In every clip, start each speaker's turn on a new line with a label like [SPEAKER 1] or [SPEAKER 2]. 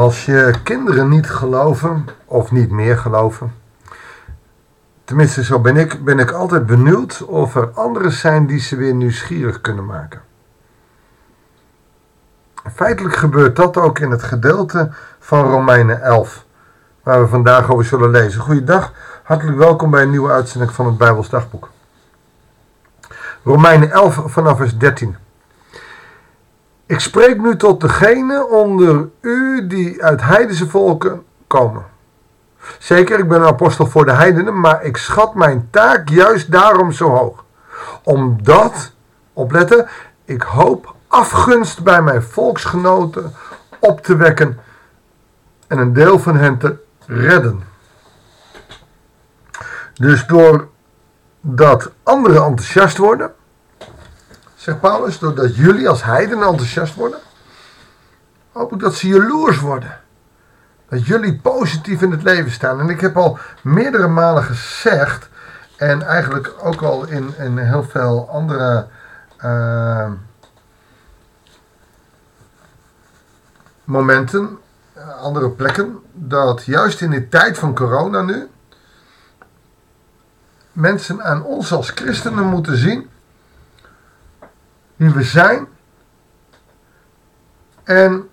[SPEAKER 1] Als je kinderen niet geloven of niet meer geloven, tenminste zo ben ik, ben ik altijd benieuwd of er anderen zijn die ze weer nieuwsgierig kunnen maken. Feitelijk gebeurt dat ook in het gedeelte van Romeinen 11, waar we vandaag over zullen lezen. Goeiedag, hartelijk welkom bij een nieuwe uitzending van het Bijbels Dagboek. Romeinen 11 vanaf vers 13. Ik spreek nu tot degenen onder u die uit heidense volken komen. Zeker, ik ben een apostel voor de heidenen, maar ik schat mijn taak juist daarom zo hoog. Omdat, opletten, ik hoop afgunst bij mijn volksgenoten op te wekken en een deel van hen te redden. Dus doordat anderen enthousiast worden, zegt Paulus, doordat jullie als heidenen enthousiast worden, hoop ik dat ze jaloers worden. Dat jullie positief in het leven staan. En ik heb al meerdere malen gezegd, en eigenlijk ook al in, in heel veel andere uh, momenten, andere plekken, dat juist in de tijd van corona nu, mensen aan ons als christenen moeten zien wie we zijn. En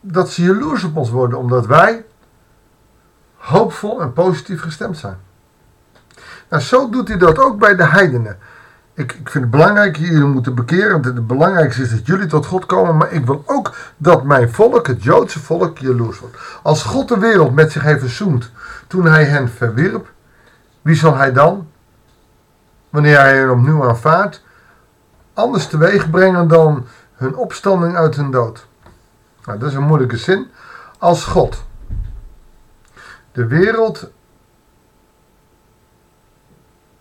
[SPEAKER 1] dat ze jaloers op ons worden omdat wij hoopvol en positief gestemd zijn. Nou, zo doet hij dat ook bij de heidenen. Ik, ik vind het belangrijk, jullie moeten bekeren. Het belangrijkste is dat jullie tot God komen. Maar ik wil ook dat mijn volk, het Joodse volk, jaloers wordt. Als God de wereld met zich heeft verzoend toen hij hen verwierp, wie zal hij dan wanneer hij er opnieuw aanvaardt, anders teweeg brengen dan hun opstanding uit hun dood. Nou, dat is een moeilijke zin. Als God de wereld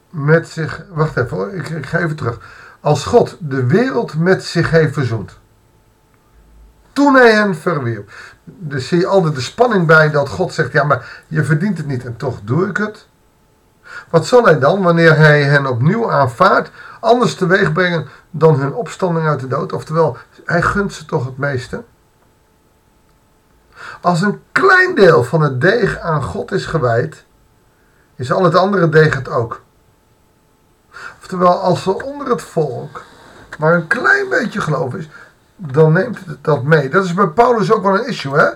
[SPEAKER 1] met zich. Wacht even hoor, ik, ga even terug. Als God de wereld met zich heeft verzoend. Toen hij hen verwierp. Dus zie je altijd de spanning bij dat God zegt: Ja, maar je verdient het niet en toch doe ik het. Wat zal hij dan, wanneer hij hen opnieuw aanvaardt, anders teweeg brengen dan hun opstanding uit de dood? Oftewel, hij gunt ze toch het meeste? Als een klein deel van het deeg aan God is gewijd, is al het andere deeg het ook. Oftewel, als er onder het volk maar een klein beetje geloof is, dan neemt het dat mee. Dat is bij Paulus ook wel een issue, hè?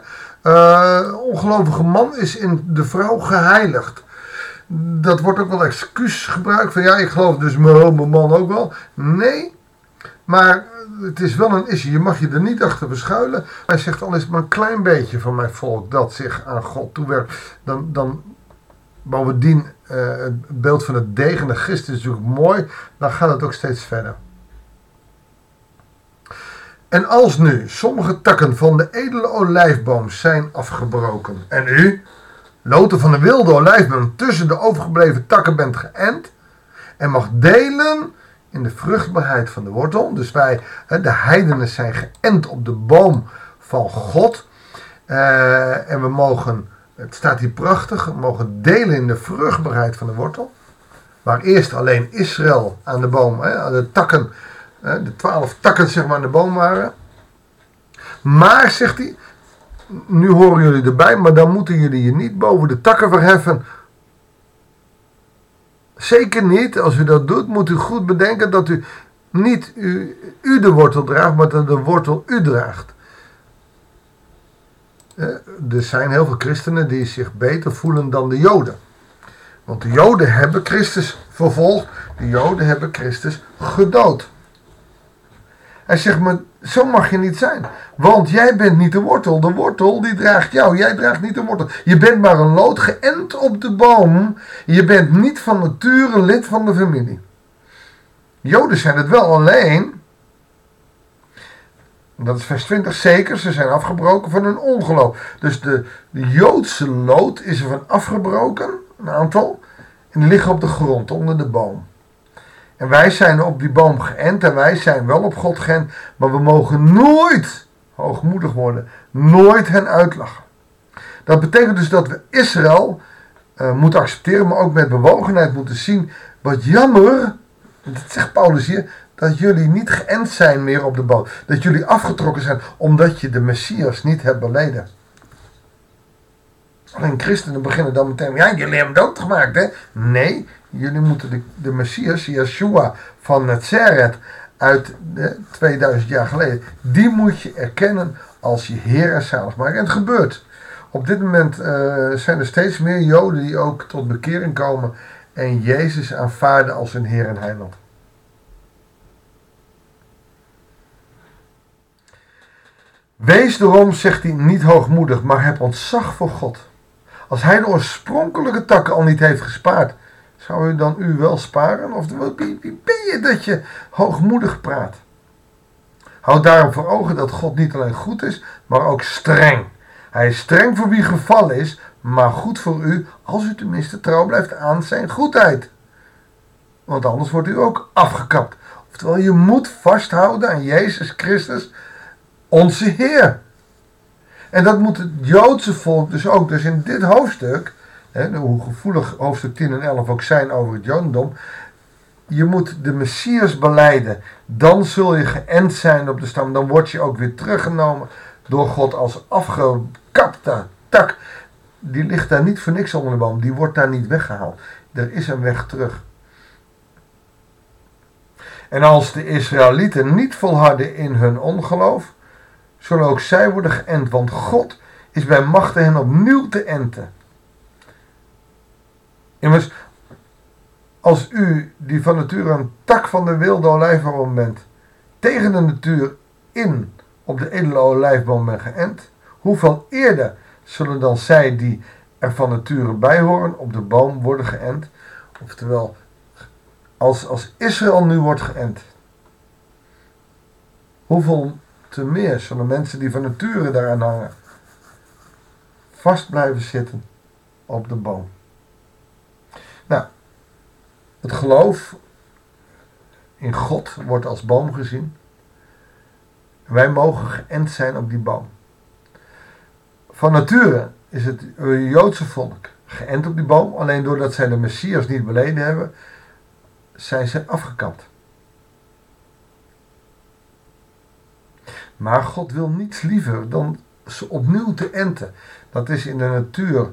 [SPEAKER 1] Uh, ongelovige man is in de vrouw geheiligd dat wordt ook wel excuus gebruikt van ja, ik geloof dus mijn, man ook wel. Nee, maar het is wel een issue. Je mag je er niet achter verschuilen. Hij zegt al is maar een klein beetje van mijn volk dat zich aan God toewerkt. Dan, dan bovendien uh, het beeld van het degende Christus is natuurlijk mooi. Dan gaat het ook steeds verder. En als nu sommige takken van de edele olijfboom zijn afgebroken en u, noten van de wilde olijfboom tussen de overgebleven takken bent geënt en mag delen in de vruchtbaarheid van de wortel. Dus wij, de heidenen, zijn geënt op de boom van God. Uh, en we mogen, het staat hier prachtig, we mogen delen in de vruchtbaarheid van de wortel. Waar eerst alleen Israël aan de boom, hè, aan de takken, de twaalf takken zeg maar aan de boom waren. Maar, zegt hij, nu horen jullie erbij, maar dan moeten jullie je niet boven de takken verheffen. Zeker niet. Als u dat doet, moet u goed bedenken dat u niet u, de wortel draagt, maar dat de wortel u draagt. Eh, er zijn heel veel christenen die zich beter voelen dan de Joden. Want de Joden hebben Christus vervolgd, de Joden hebben Christus gedood. Hij zegt, maar zo mag je niet zijn. Want jij bent niet de wortel. De wortel die draagt jou. Jij draagt niet de wortel. Je bent maar een lood geënt op de boom. Je bent niet van nature lid van de familie. Joden zijn het wel alleen. Dat is vers 20 zeker. Ze zijn afgebroken van hun ongeloof. Dus de, de Joodse lood is er van afgebroken. Een aantal. En die liggen op de grond onder de boom. En wij zijn op die boom geënt en wij zijn wel op God geënt, maar we mogen nooit hoogmoedig worden, nooit hen uitlachen. Dat betekent dus dat we Israël uh, moeten accepteren, maar ook met bewogenheid moeten zien. Wat jammer, dat zegt Paulus hier, dat jullie niet geënt zijn meer op de boot. Dat jullie afgetrokken zijn omdat je de Messias niet hebt beleden. Alleen christenen beginnen dan meteen, ja, jullie hebben doodgemaakt, hè? Nee, jullie moeten de, de Messias, Yeshua van Nazareth uit de 2000 jaar geleden, die moet je erkennen als je Heer en zaligmaker. En het gebeurt. Op dit moment uh, zijn er steeds meer Joden die ook tot bekering komen en Jezus aanvaarden als hun Heer en Heiland. Wees daarom, zegt hij, niet hoogmoedig, maar heb ontzag voor God. Als hij de oorspronkelijke takken al niet heeft gespaard, zou u dan u wel sparen? Of wie, ben je dat je hoogmoedig praat? Houd daarom voor ogen dat God niet alleen goed is, maar ook streng. Hij is streng voor wie gevallen is, maar goed voor u als u tenminste trouw blijft aan zijn goedheid. Want anders wordt u ook afgekapt. Oftewel, je moet vasthouden aan Jezus Christus, onze Heer. En dat moet het Joodse volk dus ook. Dus in dit hoofdstuk, hè, hoe gevoelig hoofdstuk 10 en 11 ook zijn over het Jodendom, je moet de Messias beleiden. Dan zul je geënt zijn op de stam. Dan word je ook weer teruggenomen door God als afgekapte tak. Die ligt daar niet voor niks onder de boom. Die wordt daar niet weggehaald. Er is een weg terug. En als de Israëlieten niet volharden in hun ongeloof, zullen ook zij worden geënt, want God is bij machten hen opnieuw te enten. Immers, als u, die van nature een tak van de wilde olijfboom bent, tegen de natuur in op de edele olijfboom bent geënt, hoeveel eerder zullen dan zij die er van nature bij horen op de boom worden geënt? Oftewel, als, als Israël nu wordt geënt, hoeveel te meer zullen mensen die van nature daaraan hangen vast blijven zitten op de boom. Nou, het geloof in God wordt als boom gezien. Wij mogen geënt zijn op die boom. Van nature is het Joodse volk geënt op die boom. Alleen doordat zij de Messias niet beleden hebben, zijn ze afgekapt. Maar God wil niets liever dan ze opnieuw te enten. Dat is in de natuur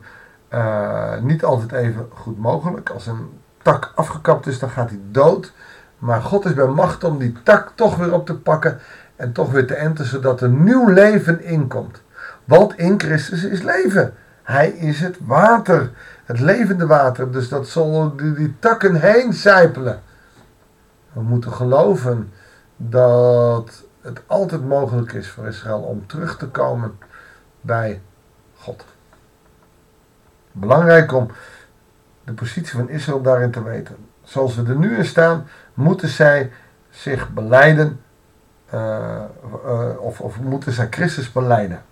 [SPEAKER 1] uh, niet altijd even goed mogelijk. Als een tak afgekapt is, dan gaat hij dood. Maar God is bij macht om die tak toch weer op te pakken en toch weer te enten, zodat er nieuw leven inkomt. Want in Christus is leven. Hij is het water, het levende water. Dus dat zal die, die takken heen zijpelen. We moeten geloven dat het altijd mogelijk is voor Israël om terug te komen bij God. Belangrijk om de positie van Israël daarin te weten. Zoals we er nu in staan, moeten zij zich beleiden, uh, uh, of, of moeten zij Christus beleiden.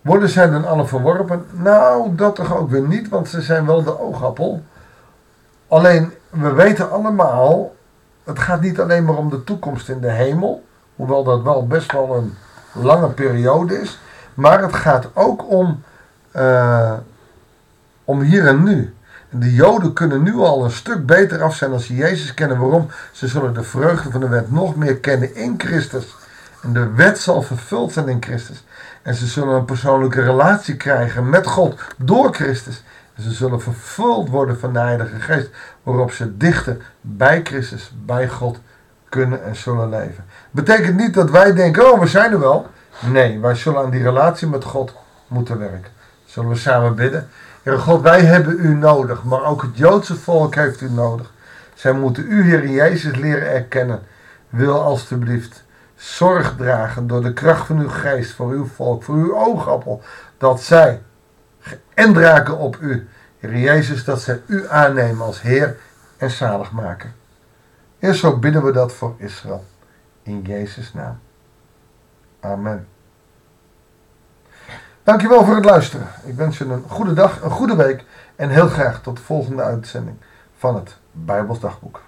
[SPEAKER 1] Worden zij dan alle verworpen? Nou, dat toch ook weer niet, want ze zijn wel de oogappel. Alleen, we weten allemaal, het gaat niet alleen maar om de toekomst in de hemel, hoewel dat wel best wel een lange periode is, maar het gaat ook om, uh, om hier en nu. De Joden kunnen nu al een stuk beter af zijn als ze Jezus kennen. Waarom? Ze zullen de vreugde van de wet nog meer kennen in Christus. En de wet zal vervuld zijn in Christus. En ze zullen een persoonlijke relatie krijgen met God door Christus. Ze zullen vervuld worden van de Heilige Geest. Waarop ze dichter bij Christus, bij God kunnen en zullen leven. Betekent niet dat wij denken, oh we zijn er wel. Nee, wij zullen aan die relatie met God moeten werken. Zullen we samen bidden? Heer God, wij hebben u nodig, maar ook het Joodse volk heeft u nodig. Zij moeten u, Heer Jezus, leren erkennen. Wil alstublieft zorg dragen door de kracht van uw geest voor uw volk, voor uw oogappel, dat zij geënt raken op u. Heer Jezus, dat zij u aannemen als Heer en zaligmaker. Eerst zo bidden we dat voor Israël. In Jezus' naam. Amen. Dankjewel voor het luisteren. Ik wens je een goede dag, een goede week en heel graag tot de volgende uitzending van het Bijbels Dagboek.